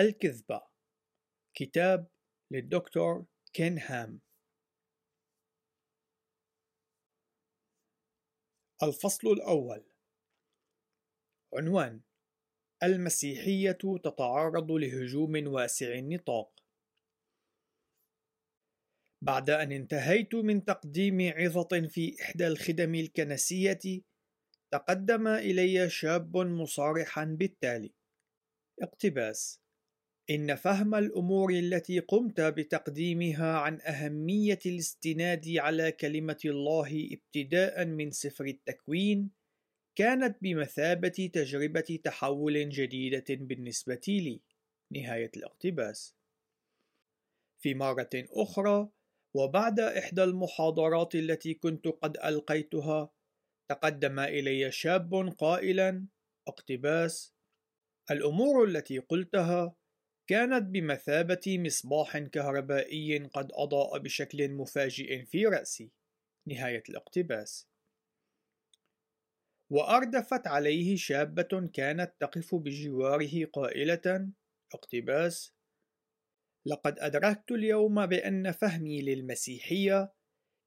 الكذبة. كتاب للدكتور كين هام الفصل الأول. عنوان المسيحية تتعرض لهجوم واسع النطاق. بعد أن انتهيت من تقديم عظة في إحدى الخدم الكنسية تقدم إلي شاب مصارحا بالتالي. اقتباس إن فهم الأمور التي قمت بتقديمها عن أهمية الاستناد على كلمة الله ابتداء من سفر التكوين كانت بمثابة تجربة تحول جديدة بالنسبة لي. نهاية الاقتباس. في مرة أخرى، وبعد إحدى المحاضرات التي كنت قد ألقيتها، تقدم إلي شاب قائلا: اقتباس: الأمور التي قلتها كانت بمثابة مصباح كهربائي قد أضاء بشكل مفاجئ في رأسي. نهاية الاقتباس. وأردفت عليه شابة كانت تقف بجواره قائلة: اقتباس: لقد أدركت اليوم بأن فهمي للمسيحية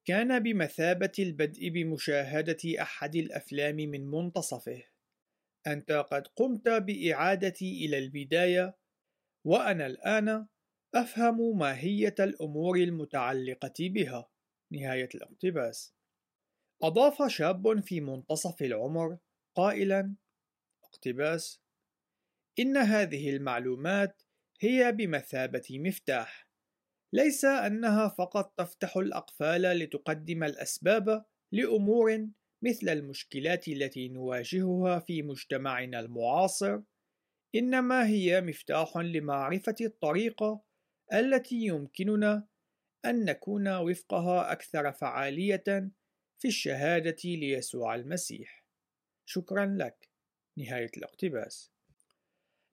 كان بمثابة البدء بمشاهدة أحد الأفلام من منتصفه. أنت قد قمت بإعادتي إلى البداية وأنا الآن أفهم ماهية الأمور المتعلقة بها. نهاية الاقتباس. أضاف شاب في منتصف العمر قائلا: اقتباس: إن هذه المعلومات هي بمثابة مفتاح، ليس أنها فقط تفتح الأقفال لتقدم الأسباب لأمور مثل المشكلات التي نواجهها في مجتمعنا المعاصر إنما هي مفتاح لمعرفة الطريقة التي يمكننا أن نكون وفقها أكثر فعالية في الشهادة ليسوع المسيح. شكرا لك. نهاية الاقتباس.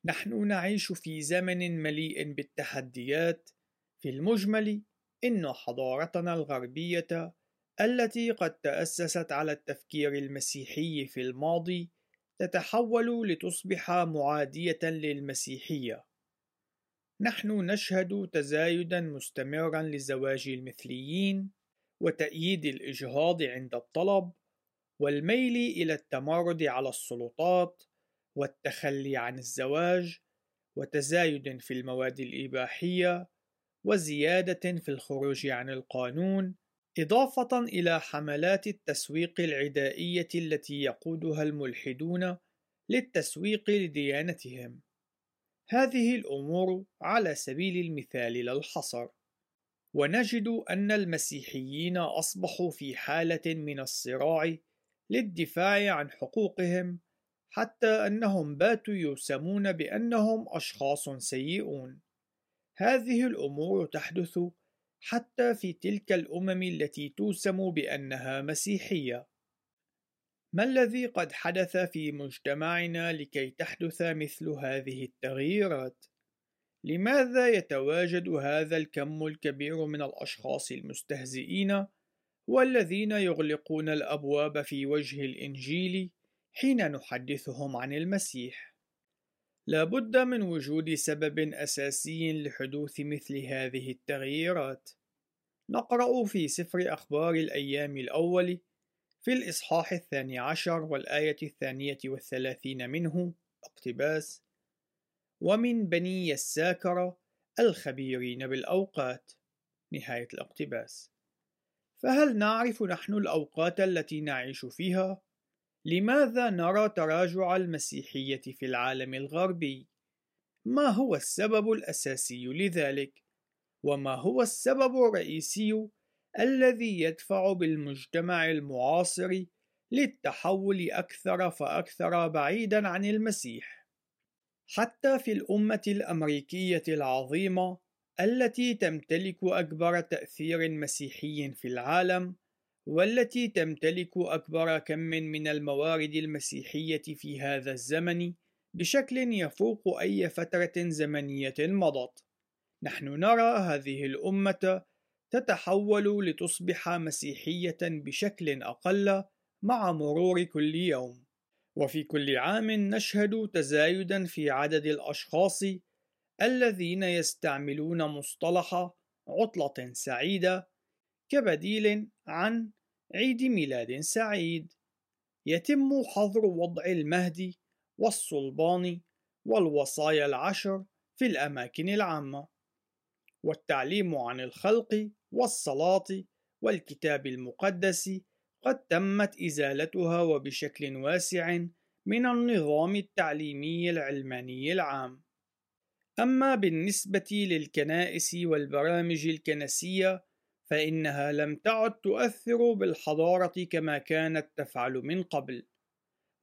نحن نعيش في زمن مليء بالتحديات. في المجمل، إن حضارتنا الغربية التي قد تأسست على التفكير المسيحي في الماضي تتحول لتصبح معادية للمسيحية. نحن نشهد تزايدا مستمرا لزواج المثليين وتأييد الإجهاض عند الطلب والميل إلى التمرد على السلطات والتخلي عن الزواج وتزايد في المواد الإباحية وزيادة في الخروج عن القانون إضافة إلى حملات التسويق العدائية التي يقودها الملحدون للتسويق لديانتهم. هذه الأمور على سبيل المثال لا الحصر، ونجد أن المسيحيين أصبحوا في حالة من الصراع للدفاع عن حقوقهم حتى أنهم باتوا يوسمون بأنهم أشخاص سيئون. هذه الأمور تحدث حتى في تلك الأمم التي توسم بأنها مسيحية. ما الذي قد حدث في مجتمعنا لكي تحدث مثل هذه التغييرات؟ لماذا يتواجد هذا الكم الكبير من الأشخاص المستهزئين والذين يغلقون الأبواب في وجه الإنجيل حين نحدثهم عن المسيح؟ لا بد من وجود سبب أساسي لحدوث مثل هذه التغييرات. نقرأ في سفر أخبار الأيام الأول في الإصحاح الثاني عشر والآية الثانية والثلاثين منه اقتباس: ومن بني يساكر الخبيرين بالأوقات. نهاية الاقتباس. فهل نعرف نحن الأوقات التي نعيش فيها؟ لماذا نرى تراجع المسيحية في العالم الغربي؟ ما هو السبب الأساسي لذلك؟ وما هو السبب الرئيسي الذي يدفع بالمجتمع المعاصر للتحول أكثر فأكثر بعيدا عن المسيح؟ حتى في الأمة الأمريكية العظيمة التي تمتلك أكبر تأثير مسيحي في العالم، والتي تمتلك أكبر كم من الموارد المسيحية في هذا الزمن بشكل يفوق أي فترة زمنية مضت. نحن نرى هذه الأمة تتحول لتصبح مسيحية بشكل أقل مع مرور كل يوم، وفي كل عام نشهد تزايدا في عدد الأشخاص الذين يستعملون مصطلح عطلة سعيدة كبديل عن عيد ميلاد سعيد يتم حظر وضع المهدي والصلبان والوصايا العشر في الأماكن العامة والتعليم عن الخلق والصلاة والكتاب المقدس قد تمت إزالتها وبشكل واسع من النظام التعليمي العلماني العام. أما بالنسبة للكنائس والبرامج الكنسية فإنها لم تعد تؤثر بالحضارة كما كانت تفعل من قبل،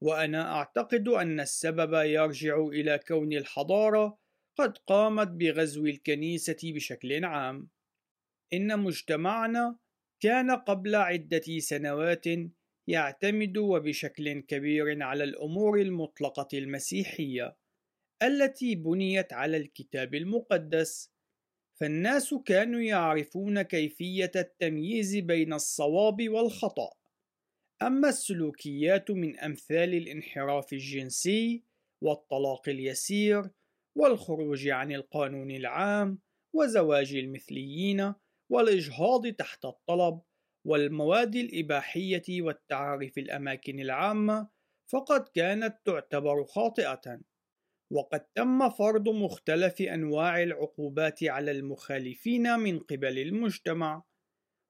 وأنا أعتقد أن السبب يرجع إلى كون الحضارة قد قامت بغزو الكنيسة بشكل عام. إن مجتمعنا كان قبل عدة سنوات يعتمد وبشكل كبير على الأمور المطلقة المسيحية التي بنيت على الكتاب المقدس فالناس كانوا يعرفون كيفية التمييز بين الصواب والخطأ. أما السلوكيات من أمثال الانحراف الجنسي والطلاق اليسير والخروج عن القانون العام وزواج المثليين والإجهاض تحت الطلب والمواد الإباحية والتعاري في الأماكن العامة فقد كانت تعتبر خاطئة. وقد تم فرض مختلف أنواع العقوبات على المخالفين من قبل المجتمع.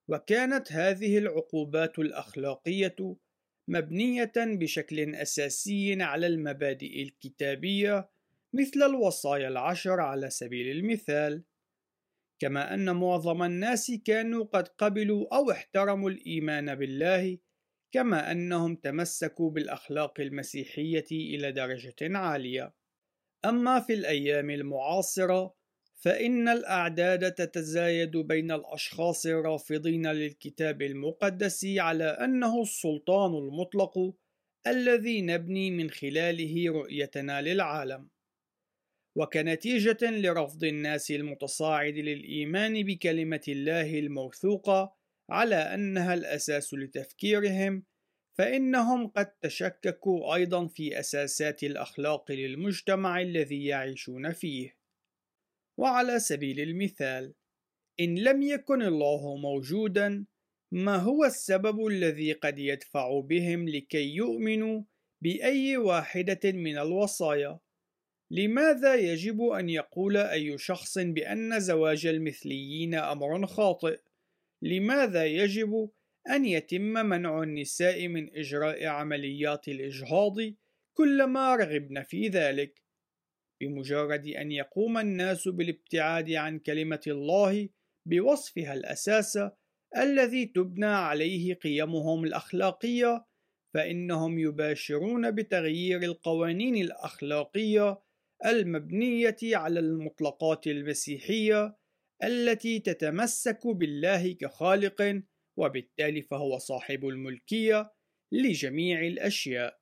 وكانت هذه العقوبات الأخلاقية مبنية بشكل أساسي على المبادئ الكتابية مثل الوصايا العشر على سبيل المثال. كما أن معظم الناس كانوا قد قبلوا أو احترموا الإيمان بالله كما أنهم تمسكوا بالأخلاق المسيحية إلى درجة عالية. أما في الأيام المعاصرة فإن الأعداد تتزايد بين الأشخاص الرافضين للكتاب المقدس على أنه السلطان المطلق الذي نبني من خلاله رؤيتنا للعالم. وكنتيجة لرفض الناس المتصاعد للإيمان بكلمة الله الموثوقة على أنها الأساس لتفكيرهم فإنهم قد تشككوا أيضا في أساسات الأخلاق للمجتمع الذي يعيشون فيه وعلى سبيل المثال إن لم يكن الله موجودا ما هو السبب الذي قد يدفع بهم لكي يؤمنوا بأي واحدة من الوصايا لماذا يجب أن يقول أي شخص بأن زواج المثليين أمر خاطئ؟ لماذا يجب أن يتم منع النساء من إجراء عمليات الإجهاض كلما رغبن في ذلك؟ بمجرد أن يقوم الناس بالابتعاد عن كلمة الله بوصفها الأساس الذي تبنى عليه قيمهم الأخلاقية، فإنهم يباشرون بتغيير القوانين الأخلاقية المبنية على المطلقات المسيحية التي تتمسك بالله كخالق وبالتالي فهو صاحب الملكية لجميع الأشياء.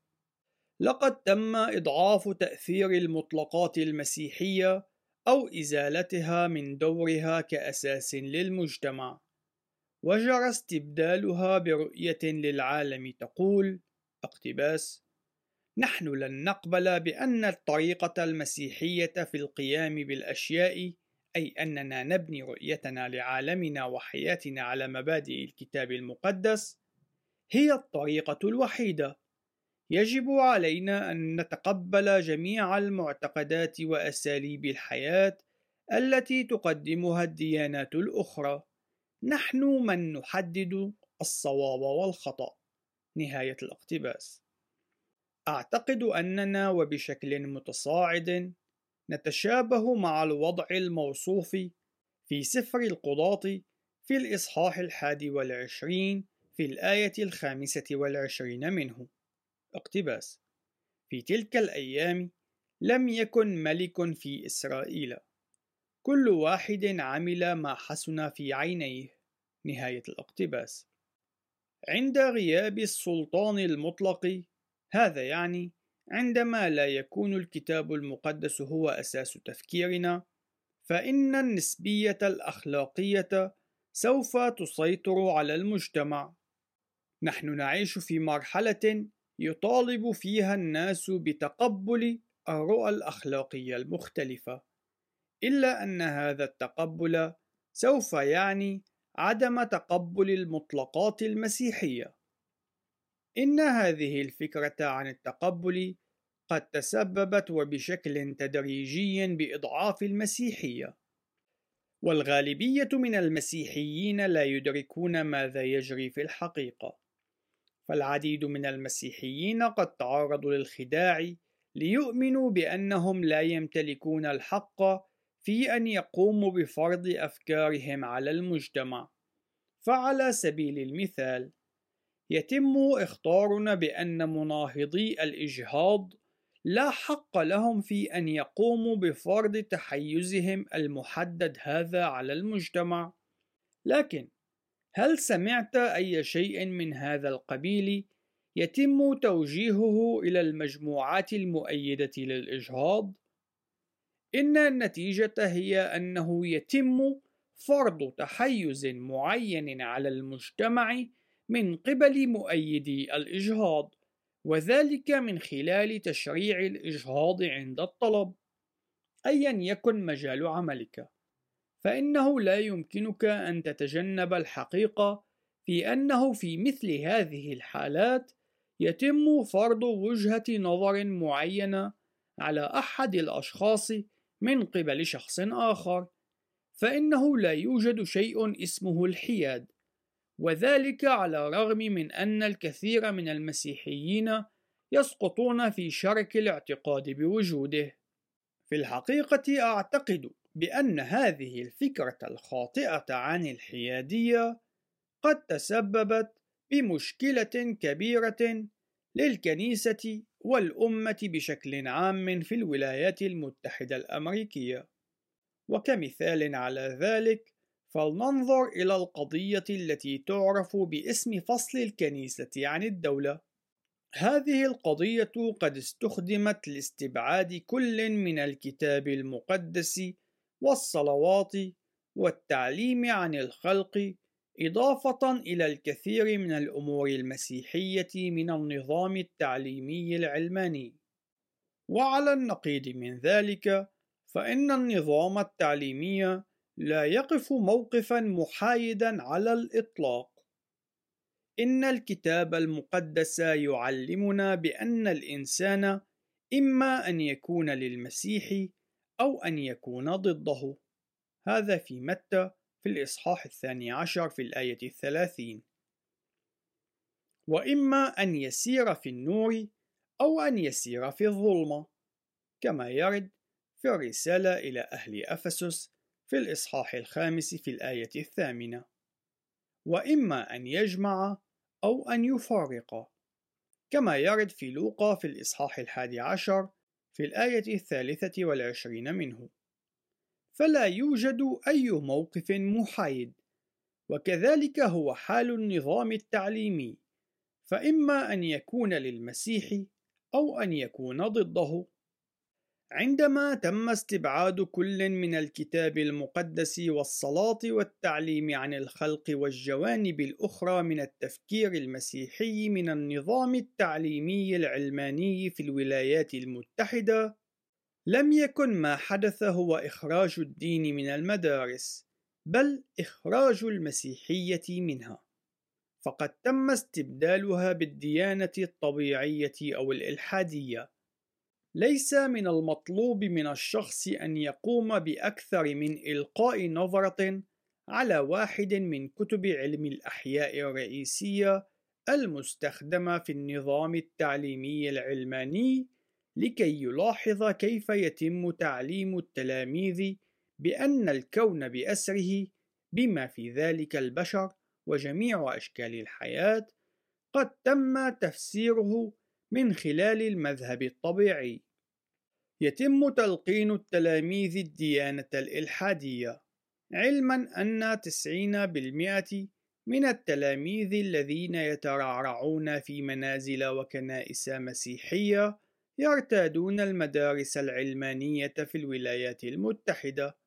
لقد تم إضعاف تأثير المطلقات المسيحية أو إزالتها من دورها كأساس للمجتمع، وجرى استبدالها برؤية للعالم تقول: اقتباس: نحن لن نقبل بأن الطريقة المسيحية في القيام بالأشياء أي أننا نبني رؤيتنا لعالمنا وحياتنا على مبادئ الكتاب المقدس هي الطريقة الوحيدة. يجب علينا أن نتقبل جميع المعتقدات وأساليب الحياة التي تقدمها الديانات الأخرى. نحن من نحدد الصواب والخطأ. نهاية الاقتباس. أعتقد أننا وبشكل متصاعد نتشابه مع الوضع الموصوف في سفر القضاة في الإصحاح الحادي والعشرين في الآية الخامسة والعشرين منه. اقتباس في تلك الأيام لم يكن ملك في إسرائيل. كل واحد عمل ما حسن في عينيه. نهاية الاقتباس. عند غياب السلطان المطلق هذا يعني عندما لا يكون الكتاب المقدس هو أساس تفكيرنا فإن النسبية الأخلاقية سوف تسيطر على المجتمع نحن نعيش في مرحلة يطالب فيها الناس بتقبل الرؤى الأخلاقية المختلفة إلا أن هذا التقبل سوف يعني عدم تقبل المطلقات المسيحية. إن هذه الفكرة عن التقبل قد تسببت وبشكل تدريجي بإضعاف المسيحية. والغالبية من المسيحيين لا يدركون ماذا يجري في الحقيقة. فالعديد من المسيحيين قد تعرضوا للخداع ليؤمنوا بأنهم لا يمتلكون الحق في أن يقوموا بفرض أفكارهم على المجتمع. فعلى سبيل المثال، يتم إخطارنا بأن مناهضي الإجهاض لا حق لهم في أن يقوموا بفرض تحيزهم المحدد هذا على المجتمع. لكن هل سمعت أي شيء من هذا القبيل يتم توجيهه إلى المجموعات المؤيدة للإجهاض؟ إن النتيجة هي أنه يتم فرض تحيز معين على المجتمع من قبل مؤيدي الإجهاض، وذلك من خلال تشريع الإجهاض عند الطلب، أيا يكن مجال عملك. فإنه لا يمكنك أن تتجنب الحقيقة في أنه في مثل هذه الحالات يتم فرض وجهة نظر معينة على أحد الأشخاص من قبل شخص آخر، فإنه لا يوجد شيء اسمه الحياد، وذلك على الرغم من أن الكثير من المسيحيين يسقطون في شرك الاعتقاد بوجوده. في الحقيقة أعتقد بأن هذه الفكرة الخاطئة عن الحيادية قد تسببت بمشكلة كبيرة للكنيسة والأمة بشكل عام في الولايات المتحدة الأمريكية. وكمثال على ذلك، فلننظر إلى القضية التي تعرف باسم فصل الكنيسة عن الدولة. هذه القضية قد استخدمت لاستبعاد كل من الكتاب المقدس والصلوات والتعليم عن الخلق إضافة إلى الكثير من الأمور المسيحية من النظام التعليمي العلماني. وعلى النقيض من ذلك، فإن النظام التعليمي لا يقف موقفا محايدا على الإطلاق. إن الكتاب المقدس يعلمنا بأن الإنسان إما أن يكون للمسيح أو أن يكون ضده. هذا في متى؟ في الإصحاح الثاني عشر في الآية الثلاثين. وإما أن يسير في النور أو أن يسير في الظلمة. كما يرد في الرسالة إلى أهل أفسس في الإصحاح الخامس في الآية الثامنة. وإما أن يجمع أو أن يفارق. كما يرد في لوقا في الإصحاح الحادي عشر في الآية الثالثة والعشرين منه. فلا يوجد أي موقف محايد. وكذلك هو حال النظام التعليمي. فإما أن يكون للمسيح أو أن يكون ضده. عندما تم استبعاد كل من الكتاب المقدس والصلاة والتعليم عن الخلق والجوانب الأخرى من التفكير المسيحي من النظام التعليمي العلماني في الولايات المتحدة، لم يكن ما حدث هو إخراج الدين من المدارس، بل إخراج المسيحية منها، فقد تم استبدالها بالديانة الطبيعية أو الإلحادية. ليس من المطلوب من الشخص أن يقوم بأكثر من إلقاء نظرة على واحد من كتب علم الأحياء الرئيسية المستخدمة في النظام التعليمي العلماني لكي يلاحظ كيف يتم تعليم التلاميذ بأن الكون بأسره بما في ذلك البشر وجميع أشكال الحياة قد تم تفسيره من خلال المذهب الطبيعي. يتم تلقين التلاميذ الديانة الإلحادية. علما أن 90% من التلاميذ الذين يترعرعون في منازل وكنائس مسيحية يرتادون المدارس العلمانية في الولايات المتحدة.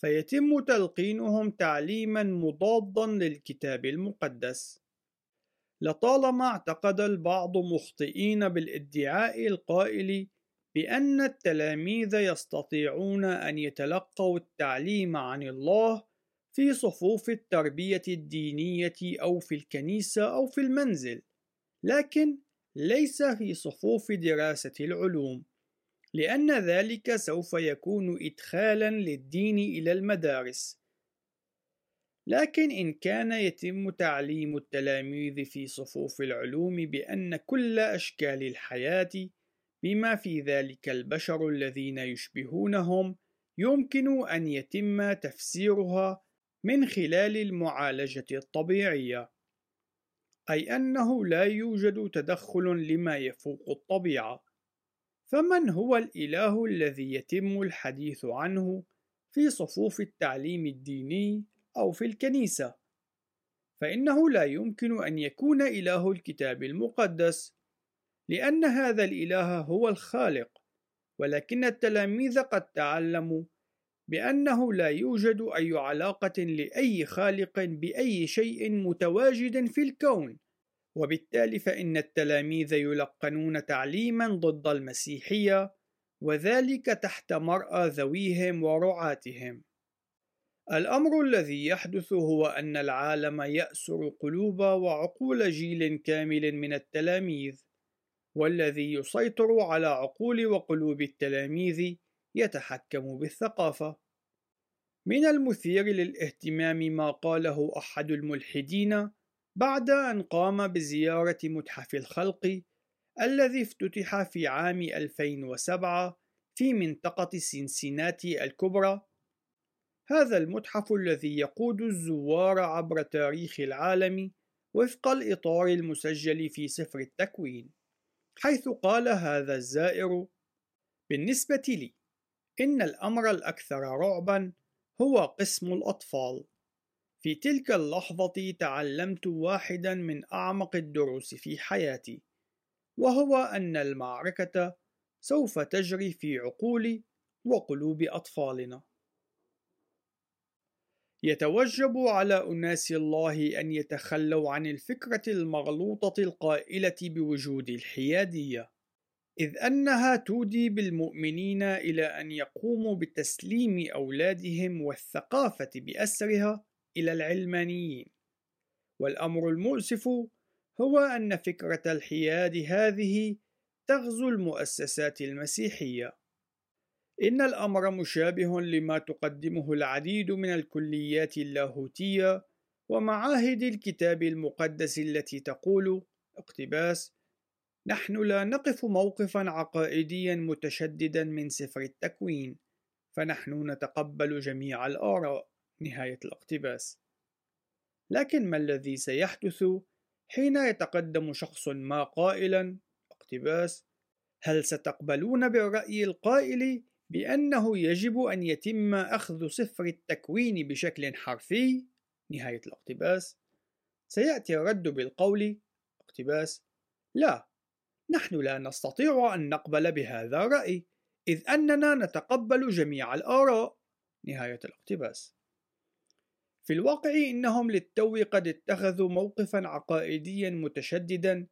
فيتم تلقينهم تعليما مضادا للكتاب المقدس. لطالما اعتقد البعض مخطئين بالادعاء القائل بأن التلاميذ يستطيعون أن يتلقوا التعليم عن الله في صفوف التربية الدينية أو في الكنيسة أو في المنزل، لكن ليس في صفوف دراسة العلوم، لأن ذلك سوف يكون إدخالا للدين إلى المدارس. لكن إن كان يتم تعليم التلاميذ في صفوف العلوم بأن كل أشكال الحياة بما في ذلك البشر الذين يشبهونهم يمكن أن يتم تفسيرها من خلال المعالجة الطبيعية، أي أنه لا يوجد تدخل لما يفوق الطبيعة، فمن هو الإله الذي يتم الحديث عنه في صفوف التعليم الديني أو في الكنيسة؟ فإنه لا يمكن أن يكون إله الكتاب المقدس، لأن هذا الإله هو الخالق، ولكن التلاميذ قد تعلموا بأنه لا يوجد أي علاقة لأي خالق بأي شيء متواجد في الكون، وبالتالي فإن التلاميذ يلقنون تعليما ضد المسيحية، وذلك تحت مرأى ذويهم ورعاتهم. الأمر الذي يحدث هو أن العالم يأسر قلوب وعقول جيل كامل من التلاميذ، والذي يسيطر على عقول وقلوب التلاميذ يتحكم بالثقافة. من المثير للاهتمام ما قاله أحد الملحدين بعد أن قام بزيارة متحف الخلق الذي افتتح في عام 2007 في منطقة سينسيناتي الكبرى. هذا المتحف الذي يقود الزوار عبر تاريخ العالم وفق الإطار المسجل في سفر التكوين، حيث قال هذا الزائر: بالنسبة لي، إن الأمر الأكثر رعبًا هو قسم الأطفال. في تلك اللحظة تعلمت واحدا من أعمق الدروس في حياتي، وهو أن المعركة سوف تجري في عقول وقلوب أطفالنا. يتوجب على أناس الله أن يتخلوا عن الفكرة المغلوطة القائلة بوجود الحيادية. إذ أنها تودي بالمؤمنين إلى أن يقوموا بتسليم أولادهم والثقافة بأسرها إلى العلمانيين، والأمر المؤسف هو أن فكرة الحياد هذه تغزو المؤسسات المسيحية. إن الأمر مشابه لما تقدمه العديد من الكليات اللاهوتية ومعاهد الكتاب المقدس التي تقول اقتباس نحن لا نقف موقفا عقائديا متشددا من سفر التكوين فنحن نتقبل جميع الآراء. نهاية الاقتباس. لكن ما الذي سيحدث حين يتقدم شخص ما قائلا؟ اقتباس هل ستقبلون بالرأي القائل بأنه يجب أن يتم أخذ سفر التكوين بشكل حرفي. نهاية الاقتباس. سيأتي الرد بالقول اقتباس. لا نحن لا نستطيع أن نقبل بهذا الرأي إذ أننا نتقبل جميع الآراء. نهاية الاقتباس. في الواقع إنهم للتو قد اتخذوا موقفا عقائديا متشددا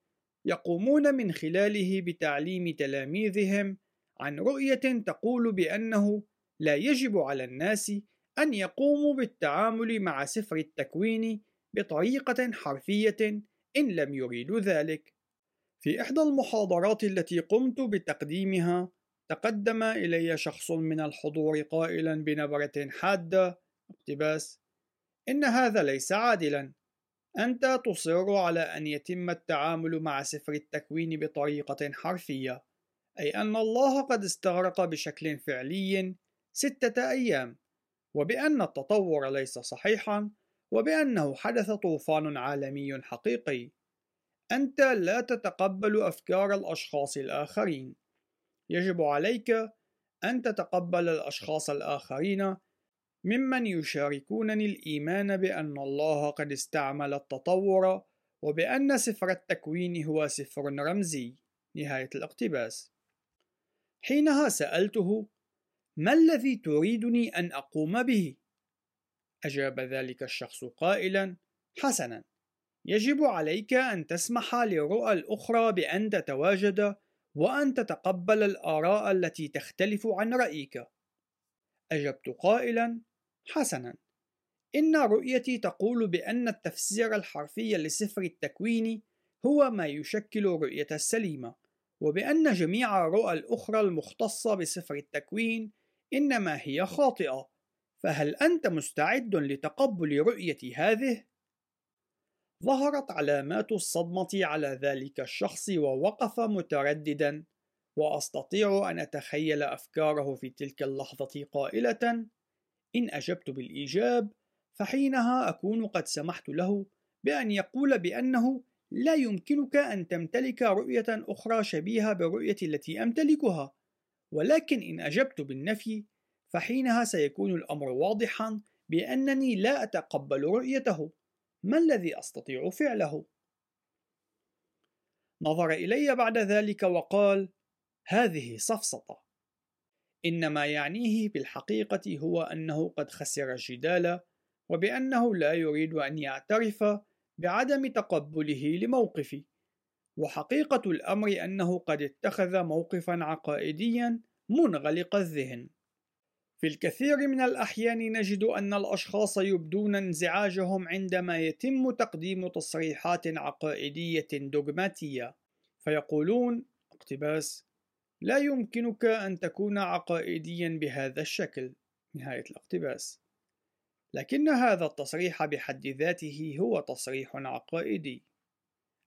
يقومون من خلاله بتعليم تلاميذهم عن رؤية تقول بأنه لا يجب على الناس أن يقوموا بالتعامل مع سفر التكوين بطريقة حرفية إن لم يريدوا ذلك. في إحدى المحاضرات التي قمت بتقديمها تقدم إلي شخص من الحضور قائلا بنبرة حادة اقتباس إن هذا ليس عادلا. أنت تصر على أن يتم التعامل مع سفر التكوين بطريقة حرفية. أي أن الله قد استغرق بشكل فعلي ستة أيام وبأن التطور ليس صحيحا وبأنه حدث طوفان عالمي حقيقي أنت لا تتقبل أفكار الأشخاص الآخرين. يجب عليك أن تتقبل الأشخاص الآخرين ممن يشاركونني الإيمان بأن الله قد استعمل التطور وبأن سفر التكوين هو سفر رمزي. نهاية الاقتباس. حينها سألته: ما الذي تريدني أن أقوم به؟ أجاب ذلك الشخص قائلا: حسنا، يجب عليك أن تسمح للرؤى الأخرى بأن تتواجد وأن تتقبل الآراء التي تختلف عن رأيك أجبت قائلا حسنا إن رؤيتي تقول بأن التفسير الحرفي لسفر التكوين هو ما يشكل الرؤية السليمة وبأن جميع الرؤى الأخرى المختصة بسفر التكوين إنما هي خاطئة فهل أنت مستعد لتقبل رؤيتي هذه؟ ظهرت علامات الصدمة على ذلك الشخص ووقف مترددا وأستطيع أن أتخيل أفكاره في تلك اللحظة قائلة إن أجبت بالإيجاب فحينها أكون قد سمحت له بأن يقول بأنه لا يمكنك أن تمتلك رؤية أخرى شبيهة بالرؤية التي أمتلكها. ولكن إن أجبت بالنفي فحينها سيكون الأمر واضحا بأنني لا أتقبل رؤيته. ما الذي أستطيع فعله؟ نظر إلي بعد ذلك وقال هذه سفسطة إن ما يعنيه بالحقيقة هو أنه قد خسر الجدال وبأنه لا يريد أن يعترف بعدم تقبله لموقفي. وحقيقة الأمر أنه قد اتخذ موقفا عقائديا منغلق الذهن. في الكثير من الأحيان نجد أن الأشخاص يبدون انزعاجهم عندما يتم تقديم تصريحات عقائدية دوغماتية. فيقولون اقتباس لا يمكنك أن تكون عقائديا بهذا الشكل. نهاية الاقتباس. لكن هذا التصريح بحد ذاته هو تصريح عقائدي.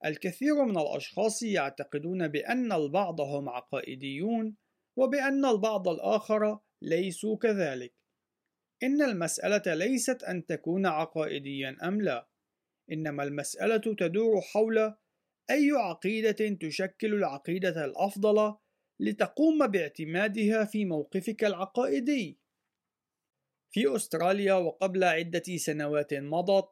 الكثير من الأشخاص يعتقدون بأن البعض هم عقائديون وبأن البعض الآخر ليسوا كذلك. إن المسألة ليست أن تكون عقائديا أم لا إنما المسألة تدور حول أي عقيدة تشكل العقيدة الأفضل لتقوم باعتمادها في موقفك العقائدي. في أستراليا وقبل عدة سنوات مضت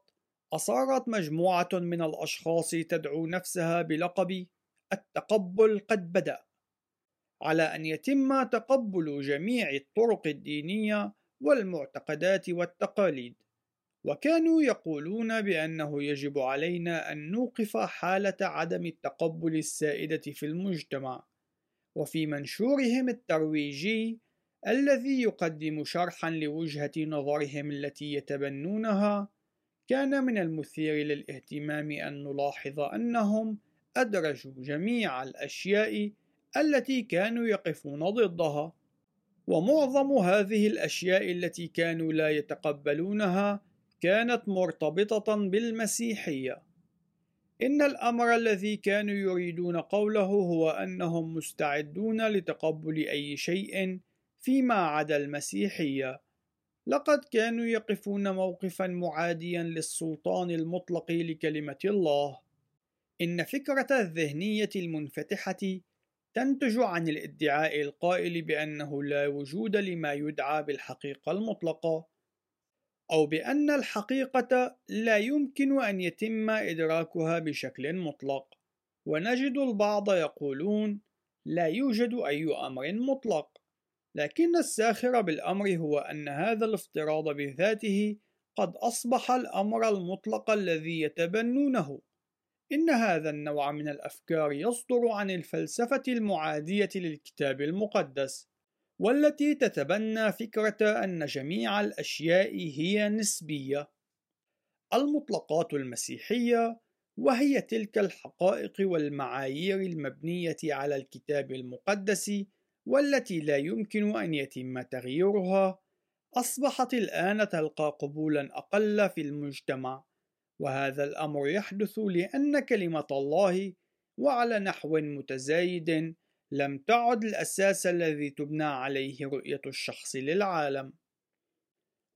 أصارت مجموعة من الأشخاص تدعو نفسها بلقب التقبل قد بدأ على أن يتم تقبل جميع الطرق الدينية والمعتقدات والتقاليد. وكانوا يقولون بأنه يجب علينا أن نوقف حالة عدم التقبل السائدة في المجتمع وفي منشورهم الترويجي الذي يقدم شرحا لوجهة نظرهم التي يتبنونها كان من المثير للاهتمام أن نلاحظ أنهم أدرجوا جميع الأشياء التي كانوا يقفون ضدها ومعظم هذه الأشياء التي كانوا لا يتقبلونها كانت مرتبطة بالمسيحية. إن الأمر الذي كانوا يريدون قوله هو أنهم مستعدون لتقبل أي شيء فيما عدا المسيحية لقد كانوا يقفون موقفا معاديا للسلطان المطلق لكلمة الله. إن فكرة الذهنية المنفتحة تنتج عن الادعاء القائل بأنه لا وجود لما يدعى بالحقيقة المطلقة أو بأن الحقيقة لا يمكن أن يتم إدراكها بشكل مطلق. ونجد البعض يقولون لا يوجد أي أمر مطلق. لكن الساخر بالأمر هو أن هذا الافتراض بذاته قد أصبح الأمر المطلق الذي يتبنونه. إن هذا النوع من الأفكار يصدر عن الفلسفة المعادية للكتاب المقدس والتي تتبنى فكرة أن جميع الأشياء هي نسبية. المطلقات المسيحية وهي تلك الحقائق والمعايير المبنية على الكتاب المقدس والتي لا يمكن أن يتم تغييرها أصبحت الآن تلقى قبولا أقل في المجتمع وهذا الأمر يحدث لأن كلمة الله وعلى نحو متزايد لم تعد الأساس الذي تبنى عليه رؤية الشخص للعالم.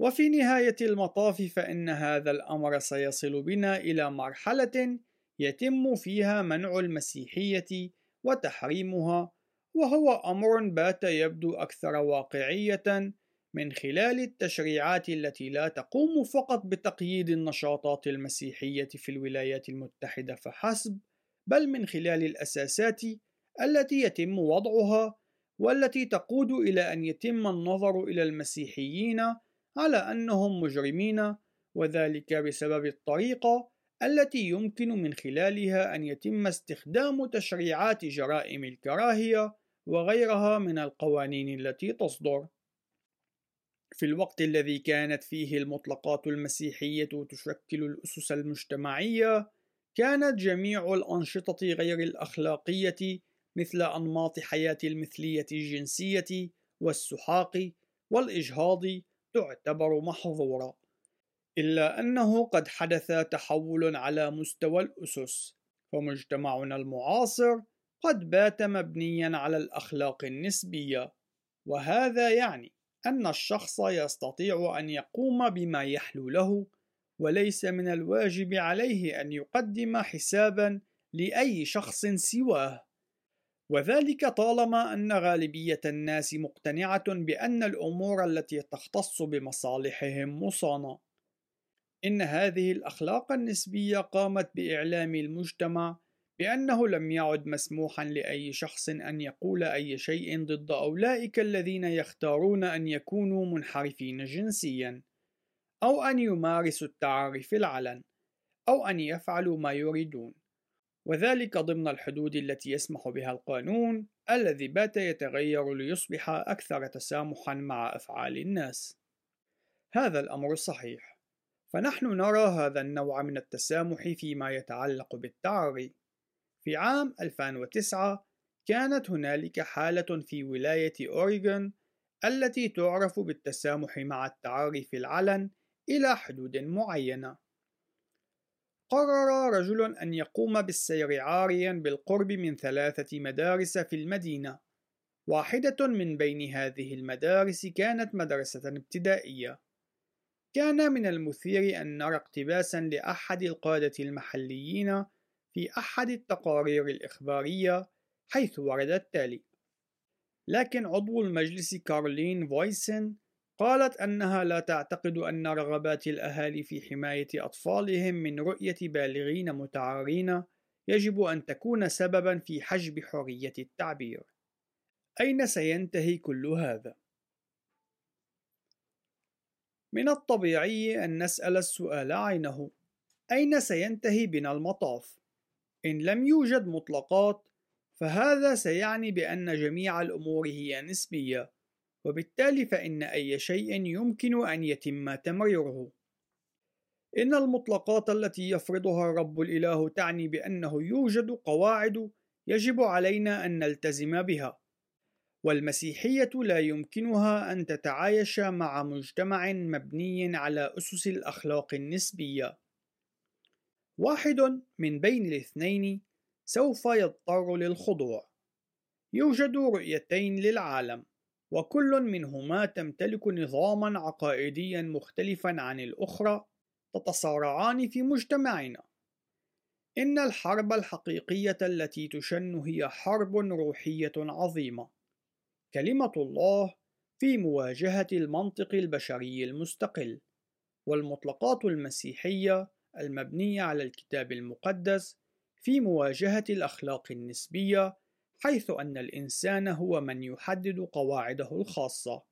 وفي نهاية المطاف فإن هذا الأمر سيصل بنا إلى مرحلة يتم فيها منع المسيحية وتحريمها وهو أمر بات يبدو أكثر واقعية من خلال التشريعات التي لا تقوم فقط بتقييد النشاطات المسيحية في الولايات المتحدة فحسب، بل من خلال الأساسات التي يتم وضعها والتي تقود إلى أن يتم النظر إلى المسيحيين على أنهم مجرمين وذلك بسبب الطريقة التي يمكن من خلالها أن يتم استخدام تشريعات جرائم الكراهية وغيرها من القوانين التي تصدر. في الوقت الذي كانت فيه المطلقات المسيحية تشكل الأسس المجتمعية، كانت جميع الأنشطة غير الأخلاقية مثل أنماط حياة المثلية الجنسية والسحاق والإجهاض تعتبر محظورة، إلا أنه قد حدث تحول على مستوى الأسس، فمجتمعنا المعاصر قد بات مبنيا على الأخلاق النسبية، وهذا يعني أن الشخص يستطيع أن يقوم بما يحلو له وليس من الواجب عليه أن يقدم حسابا لأي شخص سواه. وذلك طالما أن غالبية الناس مقتنعة بأن الأمور التي تختص بمصالحهم مصانة. إن هذه الأخلاق النسبية قامت بإعلام المجتمع بأنه لم يعد مسموحا لأي شخص أن يقول أي شيء ضد أولئك الذين يختارون أن يكونوا منحرفين جنسيا أو أن يمارسوا التعري في العلن أو أن يفعلوا ما يريدون. وذلك ضمن الحدود التي يسمح بها القانون الذي بات يتغير ليصبح أكثر تسامحا مع أفعال الناس. هذا الأمر صحيح. فنحن نرى هذا النوع من التسامح فيما يتعلق بالتعري. في عام 2009 كانت هنالك حالة في ولاية أوريغون التي تعرف بالتسامح مع التعري في العلن إلى حدود معينة. قرر رجل أن يقوم بالسير عاريا بالقرب من ثلاثة مدارس في المدينة. واحدة من بين هذه المدارس كانت مدرسة ابتدائية. كان من المثير أن نرى اقتباسا لأحد القادة المحليين في أحد التقارير الإخبارية حيث ورد التالي: لكن عضو المجلس كارلين فويسن قالت أنها لا تعتقد أن رغبات الأهالي في حماية أطفالهم من رؤية بالغين متعارين يجب أن تكون سببًا في حجب حرية التعبير. أين سينتهي كل هذا؟ من الطبيعي أن نسأل السؤال عينه: أين سينتهي بنا المطاف؟ إن لم يوجد مطلقات، فهذا سيعني بأن جميع الأمور هي نسبية، وبالتالي فإن أي شيء يمكن أن يتم تمريره. إن المطلقات التي يفرضها الرب الإله تعني بأنه يوجد قواعد يجب علينا أن نلتزم بها، والمسيحية لا يمكنها أن تتعايش مع مجتمع مبني على أسس الأخلاق النسبية. واحد من بين الاثنين سوف يضطر للخضوع. يوجد رؤيتين للعالم، وكل منهما تمتلك نظاما عقائديا مختلفا عن الأخرى تتصارعان في مجتمعنا. إن الحرب الحقيقية التي تشن هي حرب روحية عظيمة. كلمة الله في مواجهة المنطق البشري المستقل، والمطلقات المسيحية المبنية على الكتاب المقدس في مواجهة الأخلاق النسبية حيث أن الإنسان هو من يحدد قواعده الخاصة.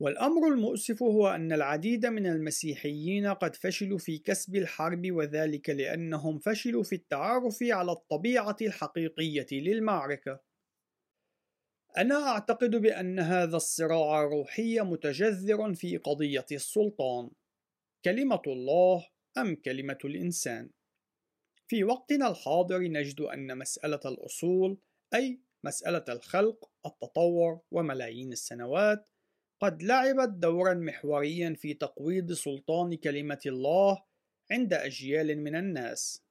والأمر المؤسف هو أن العديد من المسيحيين قد فشلوا في كسب الحرب وذلك لأنهم فشلوا في التعرف على الطبيعة الحقيقية للمعركة. أنا أعتقد بأن هذا الصراع الروحي متجذر في قضية السلطان. كلمة الله أم كلمة الإنسان؟ في وقتنا الحاضر نجد أن مسألة الأصول أي مسألة الخلق، التطور وملايين السنوات قد لعبت دورا محوريا في تقويض سلطان كلمة الله عند أجيال من الناس.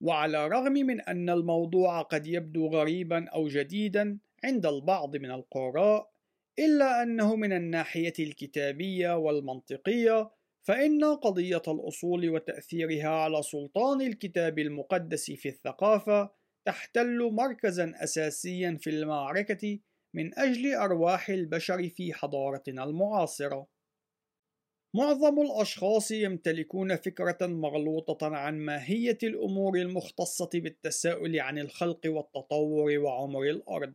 وعلى الرغم من أن الموضوع قد يبدو غريبا أو جديدا عند البعض من القراء، إلا أنه من الناحية الكتابية والمنطقية فإن قضية الأصول وتأثيرها على سلطان الكتاب المقدس في الثقافة تحتل مركزا أساسيا في المعركة من أجل أرواح البشر في حضارتنا المعاصرة. معظم الأشخاص يمتلكون فكرة مغلوطة عن ماهية الأمور المختصة بالتساؤل عن الخلق والتطور وعمر الأرض،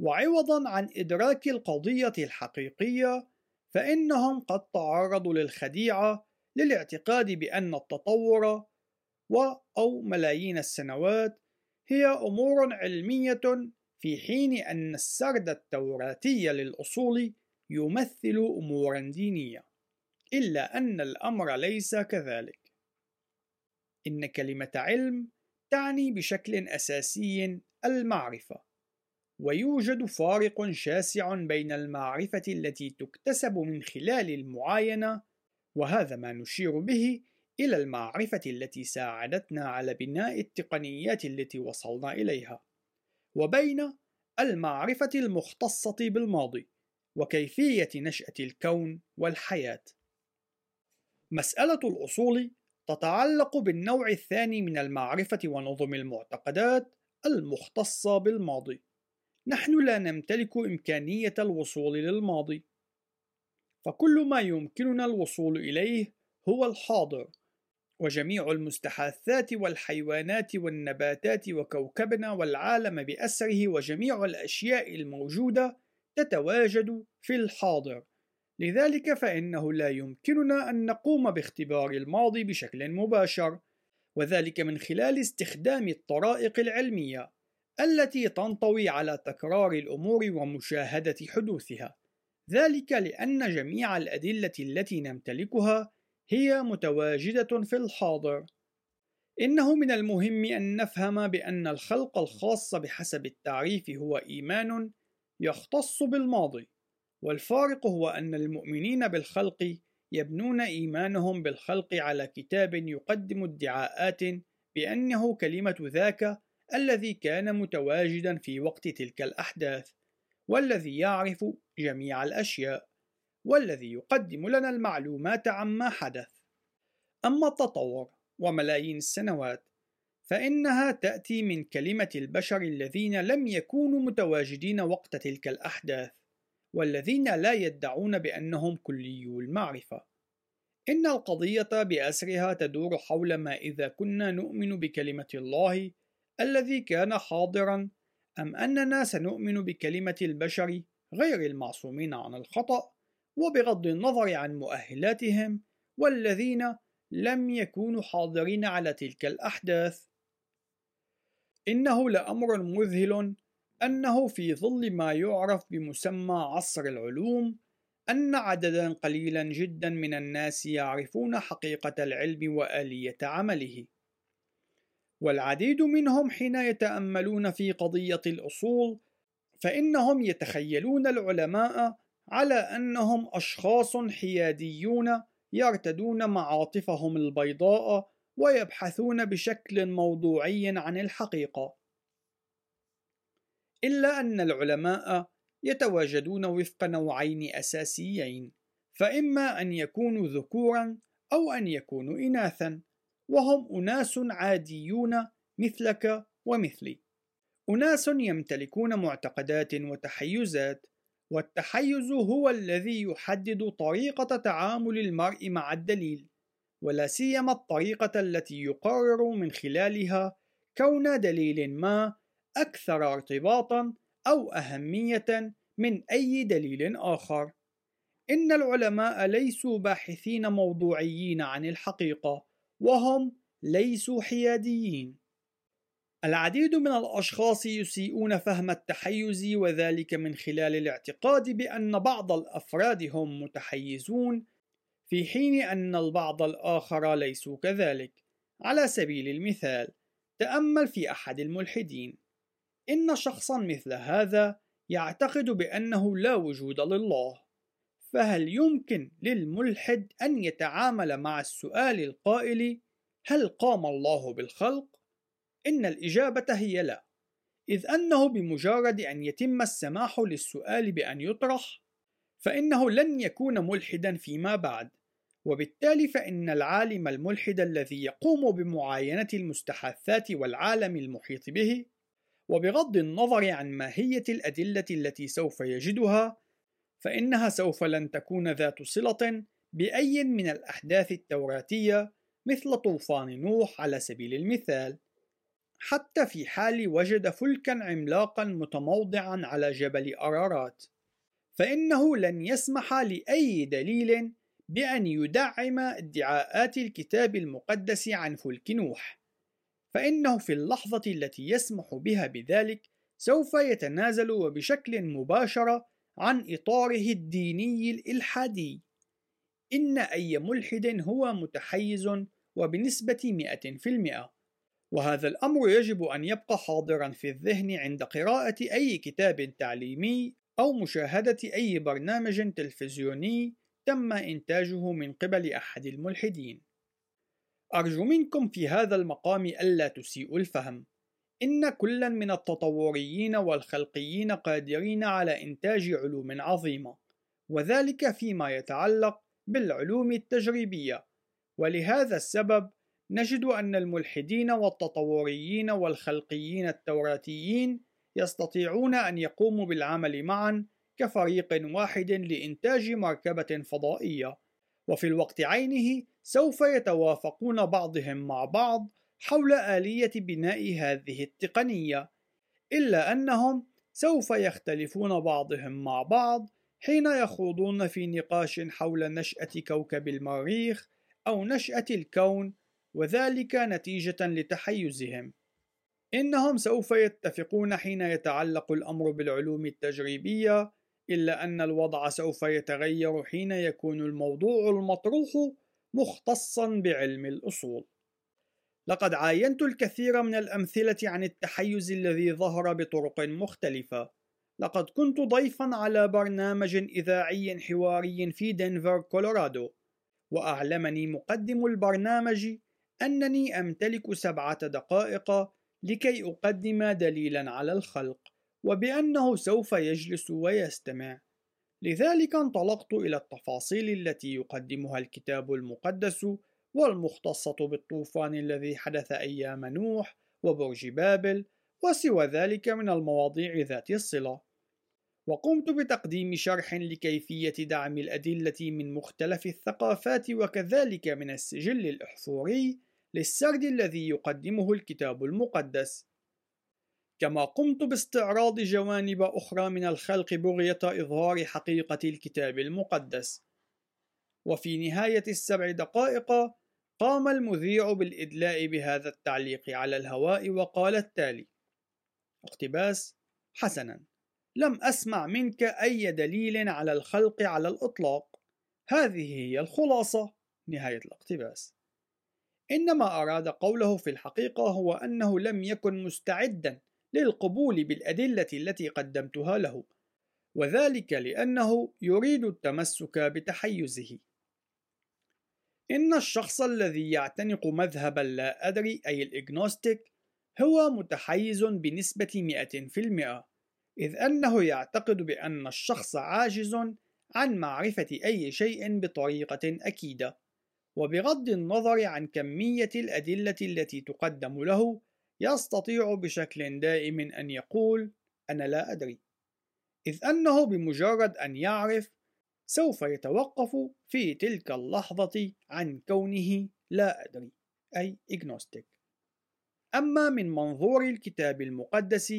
وعوضًا عن إدراك القضية الحقيقية فإنهم قد تعرضوا للخديعة للاعتقاد بأن التطور و أو ملايين السنوات هي أمور علمية في حين أن السرد التوراتي للأصول يمثل أمورا دينية إلا أن الأمر ليس كذلك. إن كلمة علم تعني بشكل أساسي المعرفة. ويوجد فارق شاسع بين المعرفة التي تكتسب من خلال المعاينة وهذا ما نشير به إلى المعرفة التي ساعدتنا على بناء التقنيات التي وصلنا إليها وبين المعرفة المختصة بالماضي وكيفية نشأة الكون والحياة مسألة الأصول تتعلق بالنوع الثاني من المعرفة ونظم المعتقدات المختصة بالماضي. نحن لا نمتلك إمكانية الوصول للماضي، فكل ما يمكننا الوصول إليه هو الحاضر، وجميع المستحاثات والحيوانات والنباتات وكوكبنا والعالم بأسره وجميع الأشياء الموجودة تتواجد في الحاضر. لذلك فإنه لا يمكننا أن نقوم باختبار الماضي بشكل مباشر، وذلك من خلال استخدام الطرائق العلمية التي تنطوي على تكرار الأمور ومشاهدة حدوثها، ذلك لأن جميع الأدلة التي نمتلكها هي متواجدة في الحاضر. إنه من المهم أن نفهم بأن الخلق الخاص بحسب التعريف هو إيمان يختص بالماضي والفارق هو أن المؤمنين بالخلق يبنون إيمانهم بالخلق على كتاب يقدم ادعاءات بأنه كلمة ذاك الذي كان متواجدا في وقت تلك الأحداث والذي يعرف جميع الأشياء والذي يقدم لنا المعلومات عما حدث أما التطور وملايين السنوات فإنها تأتي من كلمة البشر الذين لم يكونوا متواجدين وقت تلك الأحداث والذين لا يدعون بأنهم كليو المعرفة. إن القضية بأسرها تدور حول ما إذا كنا نؤمن بكلمة الله الذي كان حاضرا أم أننا سنؤمن بكلمة البشر غير المعصومين عن الخطأ وبغض النظر عن مؤهلاتهم والذين لم يكونوا حاضرين على تلك الأحداث. إنه لأمر مذهل أنه في ظل ما يعرف بمسمى عصر العلوم أن عددا قليلا جدا من الناس يعرفون حقيقة العلم وآلية عمله والعديد منهم حين يتأملون في قضية الأصول فإنهم يتخيلون العلماء على أنهم أشخاص حياديون يرتدون معاطفهم البيضاء ويبحثون بشكل موضوعي عن الحقيقة. إلا أن العلماء يتواجدون وفق نوعين أساسيين فإما أن يكونوا ذكورا أو أن يكونوا إناثا. وهم أناس عاديون مثلك ومثلي أناس يمتلكون معتقدات وتحيزات والتحيز هو الذي يحدد طريقة تعامل المرء مع الدليل ولا سيما الطريقة التي يقرر من خلالها كون دليل ما أكثر ارتباطًا أو أهمية من أي دليل آخر. إن العلماء ليسوا باحثين موضوعيين عن الحقيقة، وهم ليسوا حياديين. العديد من الأشخاص يسيئون فهم التحيز وذلك من خلال الاعتقاد بأن بعض الأفراد هم متحيزون في حين أن البعض الآخر ليسوا كذلك. على سبيل المثال، تأمل في أحد الملحدين إن شخصا مثل هذا يعتقد بأنه لا وجود لله فهل يمكن للملحد أن يتعامل مع السؤال القائل هل قام الله بالخلق؟ إن الإجابة هي لا إذ أنه بمجرد أن يتم السماح للسؤال بأن يطرح فإنه لن يكون ملحدا فيما بعد وبالتالي فإن العالم الملحد الذي يقوم بمعاينة المستحاثات والعالم المحيط به وبغض النظر عن ماهية الأدلة التي سوف يجدها فإنها سوف لن تكون ذات صلة بأي من الأحداث التوراتية مثل طوفان نوح على سبيل المثال. حتى في حال وجد فلكا عملاقا متموضعا على جبل أرارات. فإنه لن يسمح لأي دليل بأن يدعم ادعاءات الكتاب المقدس عن فلك نوح. فإنه في اللحظة التي يسمح بها بذلك سوف يتنازل وبشكل مباشر عن إطاره الديني الإلحادي إن أي ملحد هو متحيز وبنسبة 100% وهذا الأمر يجب أن يبقى حاضرا في الذهن عند قراءة أي كتاب تعليمي أو مشاهدة أي برنامج تلفزيوني تم إنتاجه من قبل أحد الملحدين. أرجو منكم في هذا المقام ألا تسيئوا الفهم. إن كلا من التطوريين والخلقيين قادرين على إنتاج علوم عظيمة، وذلك فيما يتعلق بالعلوم التجريبية، ولهذا السبب نجد أن الملحدين والتطوريين والخلقيين التوراتيين يستطيعون أن يقوموا بالعمل معا كفريق واحد لإنتاج مركبة فضائية، وفي الوقت عينه سوف يتوافقون بعضهم مع بعض حول آلية بناء هذه التقنية، إلا أنهم سوف يختلفون بعضهم مع بعض حين يخوضون في نقاش حول نشأة كوكب المريخ أو نشأة الكون وذلك نتيجة لتحيزهم. إنهم سوف يتفقون حين يتعلق الأمر بالعلوم التجريبية، إلا أن الوضع سوف يتغير حين يكون الموضوع المطروح مختصًا بعلم الأصول. لقد عاينت الكثير من الأمثلة عن التحيز الذي ظهر بطرق مختلفة. لقد كنت ضيفًا على برنامج إذاعي حواري في دنفر، كولورادو، وأعلمني مقدم البرنامج أنني أمتلك سبعة دقائق لكي أقدم دليلا على الخلق وبأنه سوف يجلس ويستمع لذلك انطلقت إلى التفاصيل التي يقدمها الكتاب المقدس والمختصة بالطوفان الذي حدث أيام نوح وبرج بابل وسوى ذلك من المواضيع ذات الصلة. وقمت بتقديم شرح لكيفية دعم الأدلة من مختلف الثقافات وكذلك من السجل الإحفوري للسرد الذي يقدمه الكتاب المقدس. كما قمت باستعراض جوانب أخرى من الخلق بغية إظهار حقيقة الكتاب المقدس. وفي نهاية السبع دقائق قام المذيع بالإدلاء بهذا التعليق على الهواء وقال التالي اقتباس حسنا لم أسمع منك أي دليل على الخلق على الإطلاق. هذه هي الخلاصة نهاية الاقتباس. إنما أراد قوله في الحقيقة هو أنه لم يكن مستعدا للقبول بالأدلة التي قدمتها له وذلك لأنه يريد التمسك بتحيزه. إن الشخص الذي يعتنق مذهب لا أدري أي الإجنوستيك هو متحيز بنسبة 100% إذ أنه يعتقد بأن الشخص عاجز عن معرفة أي شيء بطريقة أكيدة وبغض النظر عن كمية الأدلة التي تقدم له يستطيع بشكل دائم أن يقول أنا لا أدري. إذ أنه بمجرد أن يعرف سوف يتوقف في تلك اللحظة عن كونه لا أدري أي إجنوستيك أما من منظور الكتاب المقدس